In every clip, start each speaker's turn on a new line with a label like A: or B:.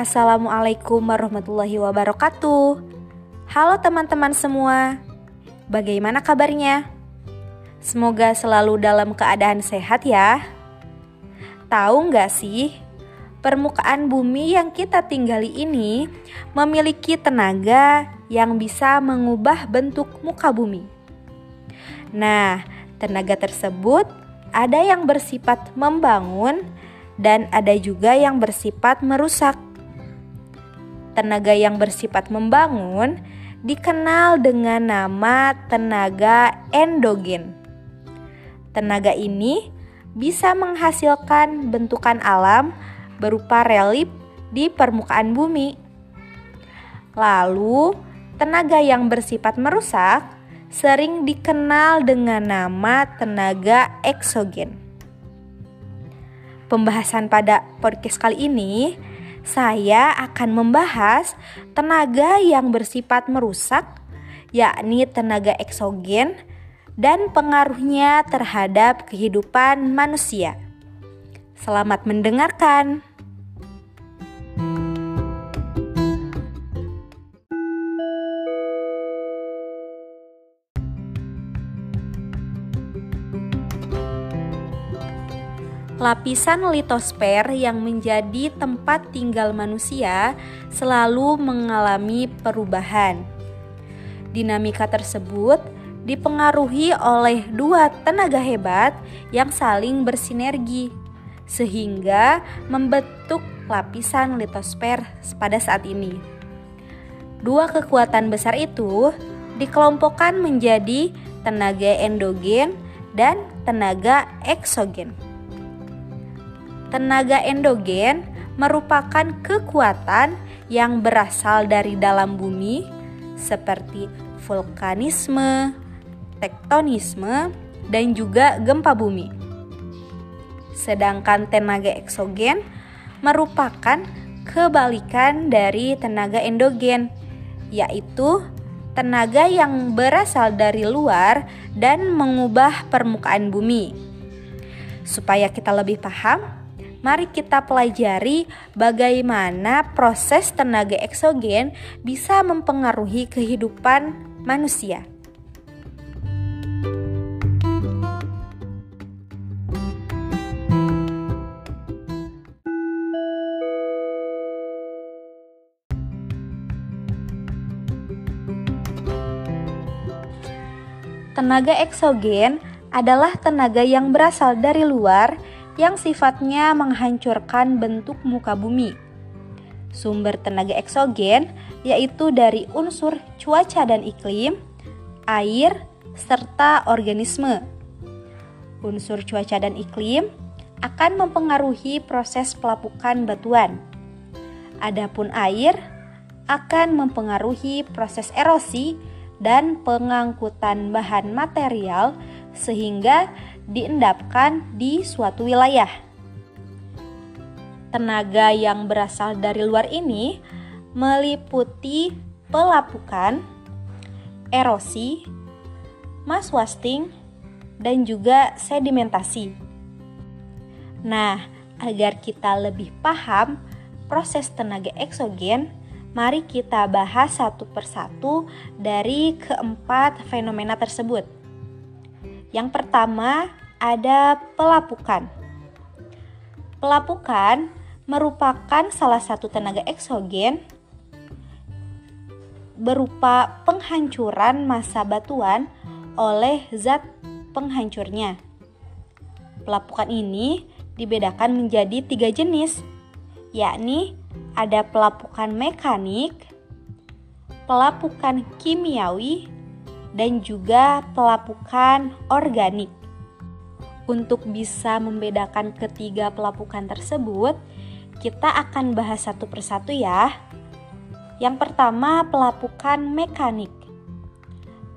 A: Assalamualaikum warahmatullahi wabarakatuh. Halo teman-teman semua, bagaimana kabarnya? Semoga selalu dalam keadaan sehat ya. Tahu nggak sih, permukaan bumi yang kita tinggali ini memiliki tenaga yang bisa mengubah bentuk muka bumi. Nah, tenaga tersebut ada yang bersifat membangun dan ada juga yang bersifat merusak tenaga yang bersifat membangun dikenal dengan nama tenaga endogen. Tenaga ini bisa menghasilkan bentukan alam berupa relief di permukaan bumi. Lalu, tenaga yang bersifat merusak sering dikenal dengan nama tenaga eksogen. Pembahasan pada podcast kali ini saya akan membahas tenaga yang bersifat merusak, yakni tenaga eksogen, dan pengaruhnya terhadap kehidupan manusia. Selamat mendengarkan. Lapisan litosfer yang menjadi tempat tinggal manusia selalu mengalami perubahan. Dinamika tersebut dipengaruhi oleh dua tenaga hebat yang saling bersinergi, sehingga membentuk lapisan litosfer pada saat ini. Dua kekuatan besar itu dikelompokkan menjadi tenaga endogen dan tenaga eksogen. Tenaga endogen merupakan kekuatan yang berasal dari dalam bumi, seperti vulkanisme, tektonisme, dan juga gempa bumi. Sedangkan tenaga eksogen merupakan kebalikan dari tenaga endogen, yaitu tenaga yang berasal dari luar dan mengubah permukaan bumi. Supaya kita lebih paham, mari kita pelajari bagaimana proses tenaga eksogen bisa mempengaruhi kehidupan manusia. Tenaga eksogen adalah tenaga yang berasal dari luar yang sifatnya menghancurkan bentuk muka bumi. Sumber tenaga eksogen yaitu dari unsur cuaca dan iklim, air, serta organisme. Unsur cuaca dan iklim akan mempengaruhi proses pelapukan batuan. Adapun air akan mempengaruhi proses erosi dan pengangkutan bahan material sehingga diendapkan di suatu wilayah. Tenaga yang berasal dari luar ini meliputi pelapukan, erosi, mass wasting, dan juga sedimentasi. Nah, agar kita lebih paham proses tenaga eksogen, mari kita bahas satu persatu dari keempat fenomena tersebut. Yang pertama ada pelapukan. Pelapukan merupakan salah satu tenaga eksogen berupa penghancuran massa batuan oleh zat penghancurnya. Pelapukan ini dibedakan menjadi tiga jenis, yakni ada pelapukan mekanik, pelapukan kimiawi, dan juga pelapukan organik. Untuk bisa membedakan ketiga pelapukan tersebut, kita akan bahas satu persatu ya. Yang pertama, pelapukan mekanik.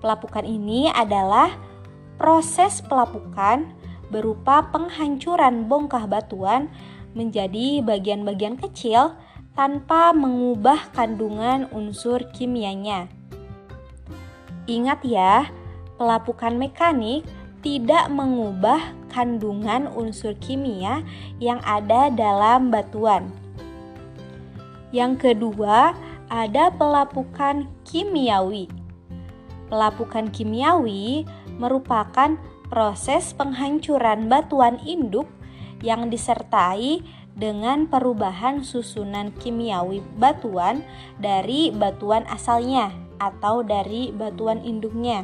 A: Pelapukan ini adalah proses pelapukan berupa penghancuran bongkah batuan menjadi bagian-bagian kecil tanpa mengubah kandungan unsur kimianya. Ingat ya, pelapukan mekanik tidak mengubah kandungan unsur kimia yang ada dalam batuan. Yang kedua, ada pelapukan kimiawi. Pelapukan kimiawi merupakan proses penghancuran batuan induk yang disertai dengan perubahan susunan kimiawi batuan dari batuan asalnya atau dari batuan induknya.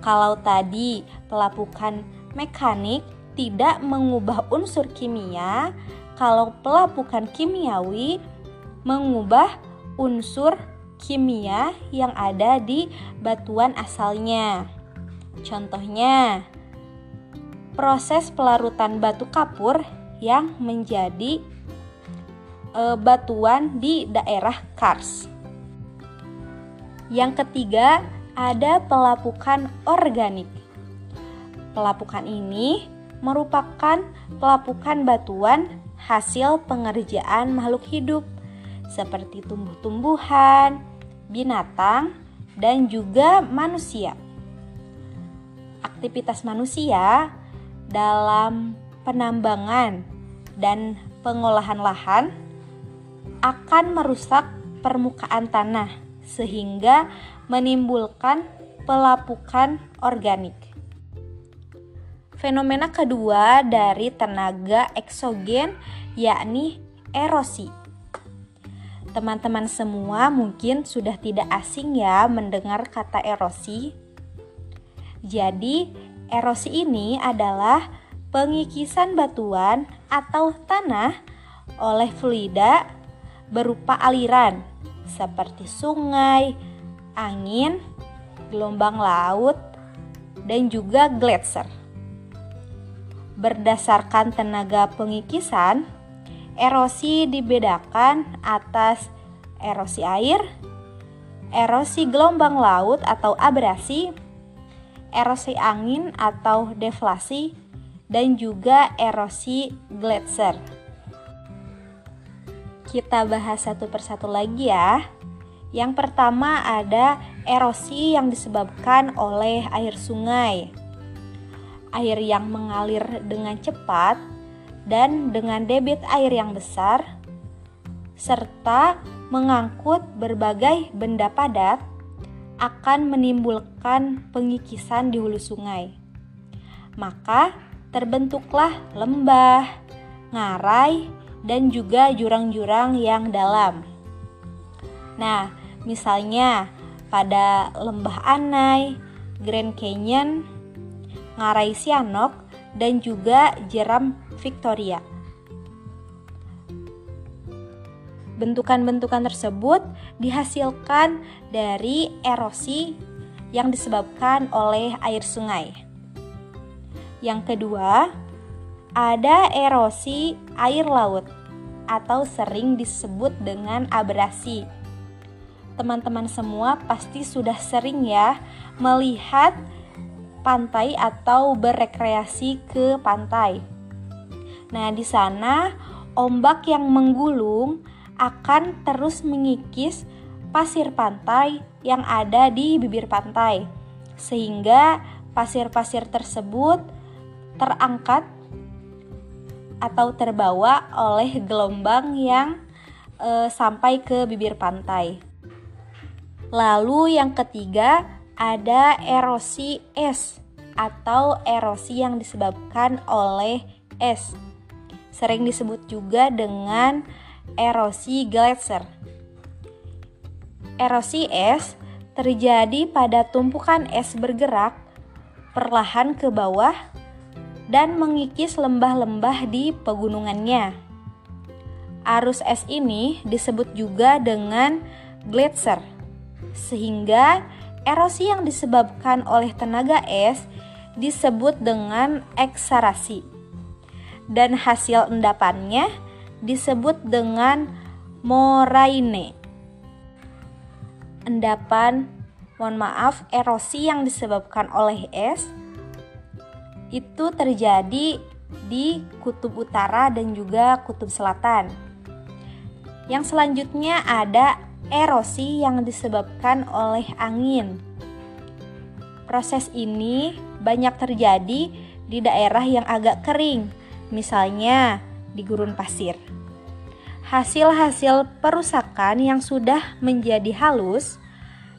A: Kalau tadi pelapukan mekanik tidak mengubah unsur kimia, kalau pelapukan kimiawi mengubah unsur kimia yang ada di batuan asalnya. Contohnya, proses pelarutan batu kapur yang menjadi e, batuan di daerah Kars. Yang ketiga, ada pelapukan organik. Pelapukan ini merupakan pelapukan batuan hasil pengerjaan makhluk hidup seperti tumbuh-tumbuhan, binatang, dan juga manusia. Aktivitas manusia dalam penambangan dan pengolahan lahan akan merusak permukaan tanah sehingga menimbulkan pelapukan organik. Fenomena kedua dari tenaga eksogen yakni erosi. Teman-teman semua mungkin sudah tidak asing ya mendengar kata erosi. Jadi, erosi ini adalah pengikisan batuan atau tanah oleh fluida berupa aliran seperti sungai, angin, gelombang laut, dan juga gletser. Berdasarkan tenaga pengikisan, erosi dibedakan atas erosi air, erosi gelombang laut atau abrasi, erosi angin atau deflasi, dan juga erosi gletser. Kita bahas satu persatu lagi ya. Yang pertama ada erosi yang disebabkan oleh air sungai. Air yang mengalir dengan cepat dan dengan debit air yang besar serta mengangkut berbagai benda padat akan menimbulkan pengikisan di hulu sungai. Maka terbentuklah lembah, ngarai, dan juga jurang-jurang yang dalam. Nah, misalnya pada Lembah Anai, Grand Canyon, Ngarai Sianok, dan juga Jeram Victoria. Bentukan-bentukan tersebut dihasilkan dari erosi yang disebabkan oleh air sungai. Yang kedua, ada erosi air laut atau sering disebut dengan abrasi. Teman-teman semua pasti sudah sering ya melihat pantai atau berekreasi ke pantai. Nah, di sana ombak yang menggulung akan terus mengikis pasir pantai yang ada di bibir pantai, sehingga pasir-pasir tersebut terangkat atau terbawa oleh gelombang yang e, sampai ke bibir pantai. Lalu yang ketiga ada erosi es atau erosi yang disebabkan oleh es. Sering disebut juga dengan erosi gletser. Erosi es terjadi pada tumpukan es bergerak perlahan ke bawah dan mengikis lembah-lembah di pegunungannya. Arus es ini disebut juga dengan gletser, sehingga erosi yang disebabkan oleh tenaga es disebut dengan eksarasi, dan hasil endapannya disebut dengan moraine. Endapan, mohon maaf, erosi yang disebabkan oleh es itu terjadi di kutub utara dan juga kutub selatan. Yang selanjutnya ada erosi yang disebabkan oleh angin. Proses ini banyak terjadi di daerah yang agak kering, misalnya di gurun pasir. hasil-hasil perusakan yang sudah menjadi halus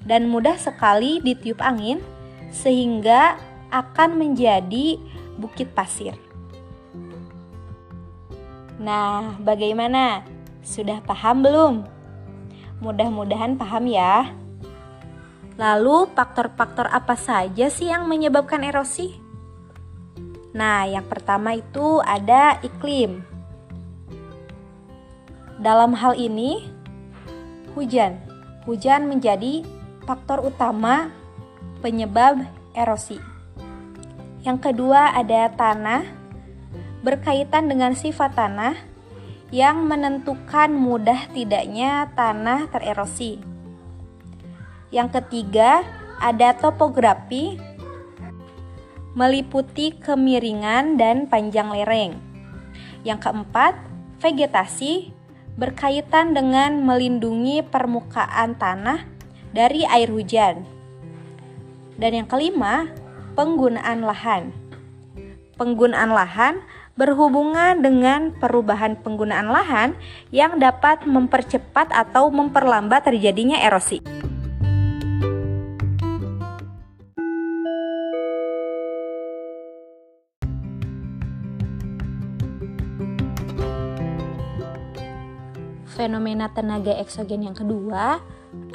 A: dan mudah sekali ditiup angin sehingga akan menjadi bukit pasir. Nah, bagaimana? Sudah paham belum? Mudah-mudahan paham ya. Lalu, faktor-faktor apa saja sih yang menyebabkan erosi? Nah, yang pertama itu ada iklim. Dalam hal ini, hujan. Hujan menjadi faktor utama penyebab erosi. Yang kedua ada tanah, berkaitan dengan sifat tanah yang menentukan mudah tidaknya tanah tererosi. Yang ketiga, ada topografi meliputi kemiringan dan panjang lereng. Yang keempat, vegetasi berkaitan dengan melindungi permukaan tanah dari air hujan. Dan yang kelima, penggunaan lahan. Penggunaan lahan berhubungan dengan perubahan penggunaan lahan yang dapat mempercepat atau memperlambat terjadinya erosi. fenomena tenaga eksogen yang kedua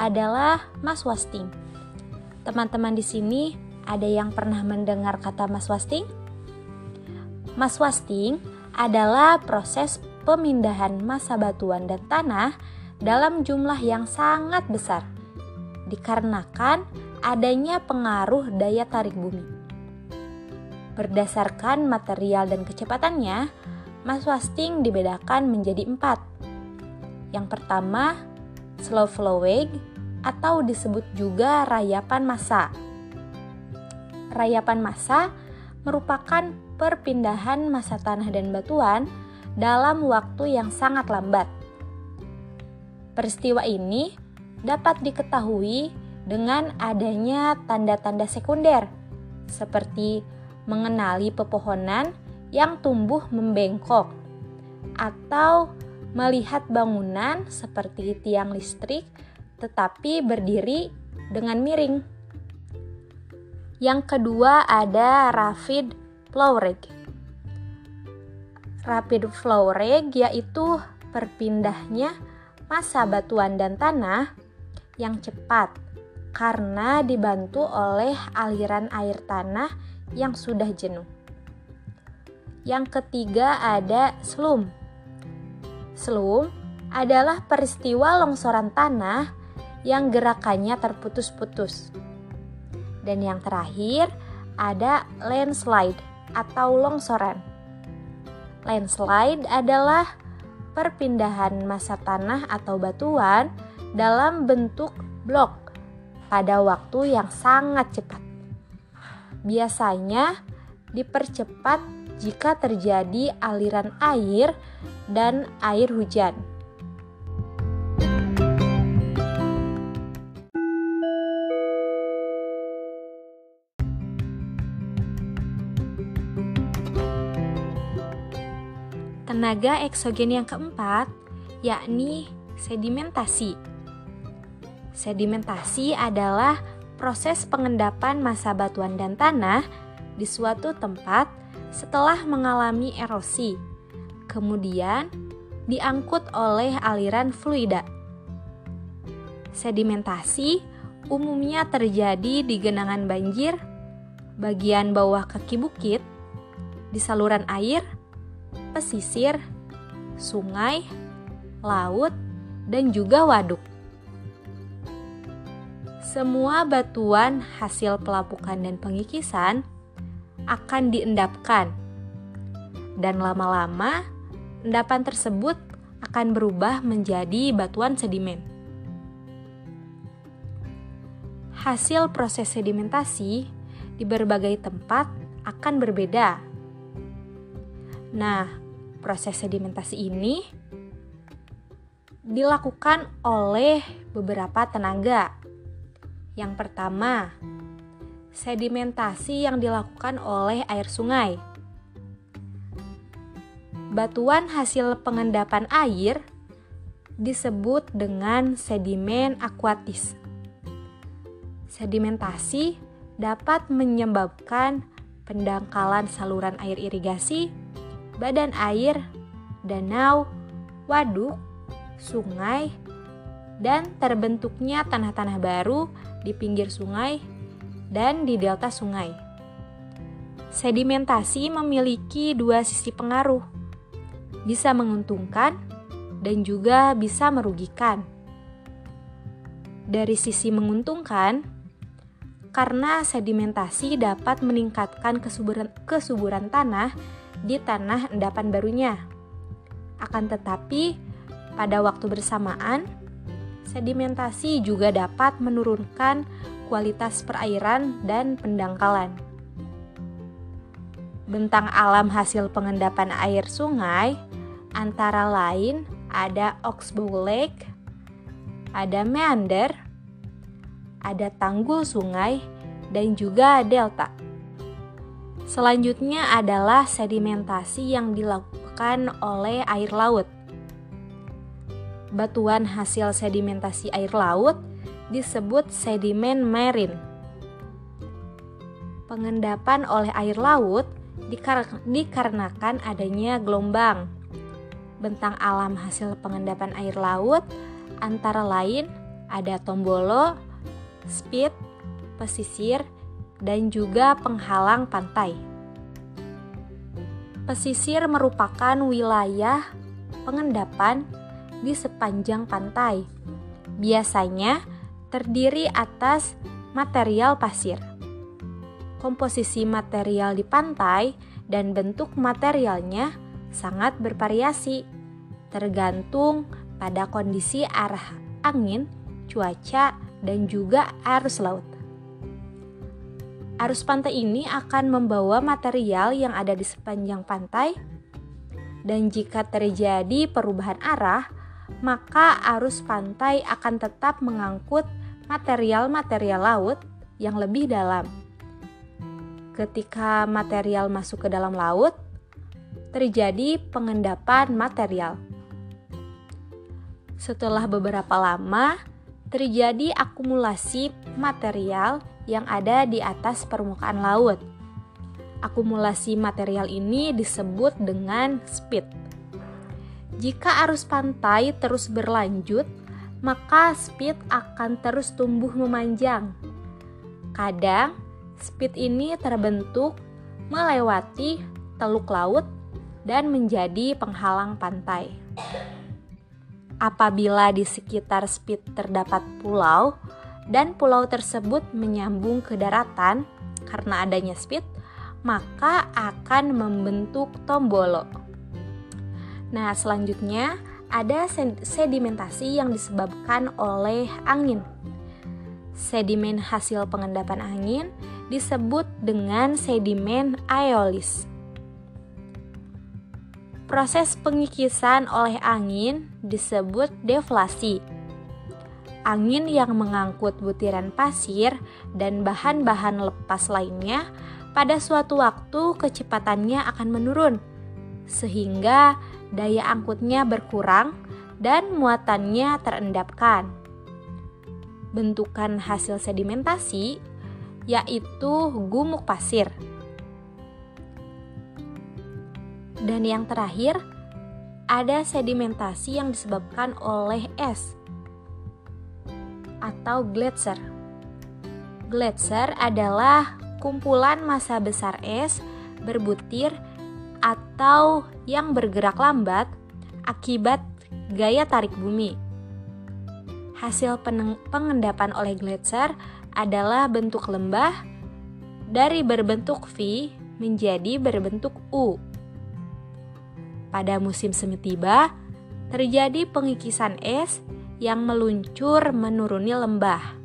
A: adalah mass wasting. Teman-teman di sini ada yang pernah mendengar kata mass wasting? Mass wasting adalah proses pemindahan massa batuan dan tanah dalam jumlah yang sangat besar dikarenakan adanya pengaruh daya tarik bumi. Berdasarkan material dan kecepatannya, mass wasting dibedakan menjadi empat, yang pertama, slow flowing atau disebut juga rayapan massa. Rayapan massa merupakan perpindahan massa tanah dan batuan dalam waktu yang sangat lambat. Peristiwa ini dapat diketahui dengan adanya tanda-tanda sekunder seperti mengenali pepohonan yang tumbuh membengkok atau melihat bangunan seperti tiang listrik tetapi berdiri dengan miring. Yang kedua ada rapid flow rate. Rapid flow rate yaitu perpindahnya massa batuan dan tanah yang cepat karena dibantu oleh aliran air tanah yang sudah jenuh. Yang ketiga ada slump Slum adalah peristiwa longsoran tanah yang gerakannya terputus-putus. Dan yang terakhir ada landslide atau longsoran. Landslide adalah perpindahan massa tanah atau batuan dalam bentuk blok pada waktu yang sangat cepat. Biasanya dipercepat jika terjadi aliran air dan air hujan. Tenaga eksogen yang keempat yakni sedimentasi. Sedimentasi adalah proses pengendapan massa batuan dan tanah di suatu tempat setelah mengalami erosi kemudian diangkut oleh aliran fluida. Sedimentasi umumnya terjadi di genangan banjir, bagian bawah kaki bukit, di saluran air, pesisir, sungai, laut, dan juga waduk. Semua batuan hasil pelapukan dan pengikisan akan diendapkan, dan lama-lama endapan tersebut akan berubah menjadi batuan sedimen. Hasil proses sedimentasi di berbagai tempat akan berbeda. Nah, proses sedimentasi ini dilakukan oleh beberapa tenaga. Yang pertama, sedimentasi yang dilakukan oleh air sungai batuan hasil pengendapan air disebut dengan sedimen akuatis. Sedimentasi dapat menyebabkan pendangkalan saluran air irigasi, badan air, danau, waduk, sungai, dan terbentuknya tanah-tanah baru di pinggir sungai dan di delta sungai. Sedimentasi memiliki dua sisi pengaruh, bisa menguntungkan dan juga bisa merugikan. Dari sisi menguntungkan, karena sedimentasi dapat meningkatkan kesuburan, kesuburan tanah di tanah endapan barunya. Akan tetapi, pada waktu bersamaan, sedimentasi juga dapat menurunkan kualitas perairan dan pendangkalan. Bentang alam hasil pengendapan air sungai antara lain ada Oxbow Lake, ada meander, ada tanggul sungai, dan juga delta. Selanjutnya adalah sedimentasi yang dilakukan oleh air laut. Batuan hasil sedimentasi air laut disebut sedimen marine. Pengendapan oleh air laut dikarenakan adanya gelombang bentang alam hasil pengendapan air laut antara lain ada tombolo, speed, pesisir, dan juga penghalang pantai. Pesisir merupakan wilayah pengendapan di sepanjang pantai. Biasanya terdiri atas material pasir. Komposisi material di pantai dan bentuk materialnya sangat bervariasi, tergantung pada kondisi arah angin, cuaca, dan juga arus laut. Arus pantai ini akan membawa material yang ada di sepanjang pantai, dan jika terjadi perubahan arah, maka arus pantai akan tetap mengangkut material-material laut yang lebih dalam. Ketika material masuk ke dalam laut, terjadi pengendapan material. Setelah beberapa lama, terjadi akumulasi material yang ada di atas permukaan laut. Akumulasi material ini disebut dengan speed. Jika arus pantai terus berlanjut, maka speed akan terus tumbuh memanjang. Kadang, speed ini terbentuk melewati teluk laut dan menjadi penghalang pantai. Apabila di sekitar Spit terdapat pulau dan pulau tersebut menyambung ke daratan karena adanya Spit, maka akan membentuk tombolo. Nah, selanjutnya ada sedimentasi yang disebabkan oleh angin. Sedimen hasil pengendapan angin disebut dengan sedimen aeolis. Proses pengikisan oleh angin disebut deflasi. Angin yang mengangkut butiran pasir dan bahan-bahan lepas lainnya pada suatu waktu kecepatannya akan menurun, sehingga daya angkutnya berkurang dan muatannya terendapkan. Bentukan hasil sedimentasi yaitu gumuk pasir Dan yang terakhir, ada sedimentasi yang disebabkan oleh es atau gletser. Gletser adalah kumpulan massa besar es berbutir atau yang bergerak lambat akibat gaya tarik bumi. Hasil pengendapan oleh gletser adalah bentuk lembah dari berbentuk V menjadi berbentuk U. Pada musim semi tiba, terjadi pengikisan es yang meluncur menuruni lembah.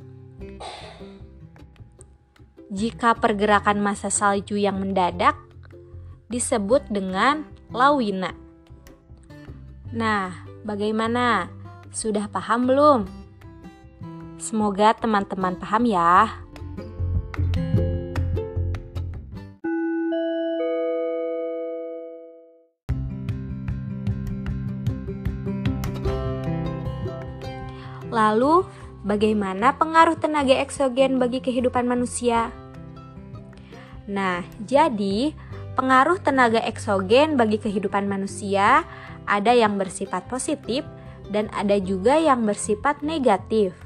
A: Jika pergerakan massa salju yang mendadak disebut dengan lawina. Nah, bagaimana? Sudah paham belum? Semoga teman-teman paham ya. Lalu, bagaimana pengaruh tenaga eksogen bagi kehidupan manusia? Nah, jadi pengaruh tenaga eksogen bagi kehidupan manusia ada yang bersifat positif dan ada juga yang bersifat negatif.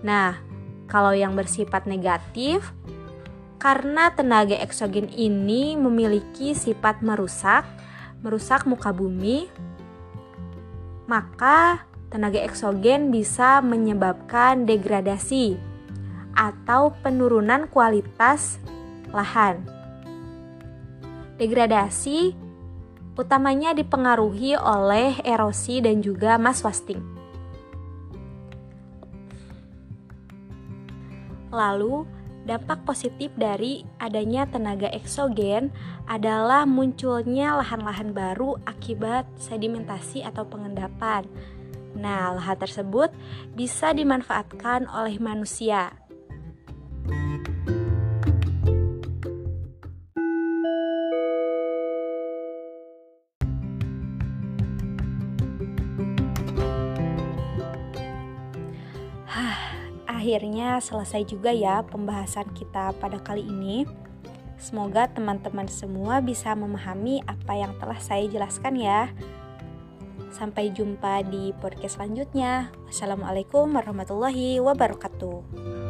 A: Nah, kalau yang bersifat negatif, karena tenaga eksogen ini memiliki sifat merusak, merusak muka bumi, maka tenaga eksogen bisa menyebabkan degradasi atau penurunan kualitas lahan. Degradasi utamanya dipengaruhi oleh erosi dan juga mass wasting. Lalu, dampak positif dari adanya tenaga eksogen adalah munculnya lahan-lahan baru akibat sedimentasi atau pengendapan. Nah, lahan tersebut bisa dimanfaatkan oleh manusia akhirnya selesai juga ya pembahasan kita pada kali ini. Semoga teman-teman semua bisa memahami apa yang telah saya jelaskan ya. Sampai jumpa di podcast selanjutnya. Wassalamualaikum warahmatullahi wabarakatuh.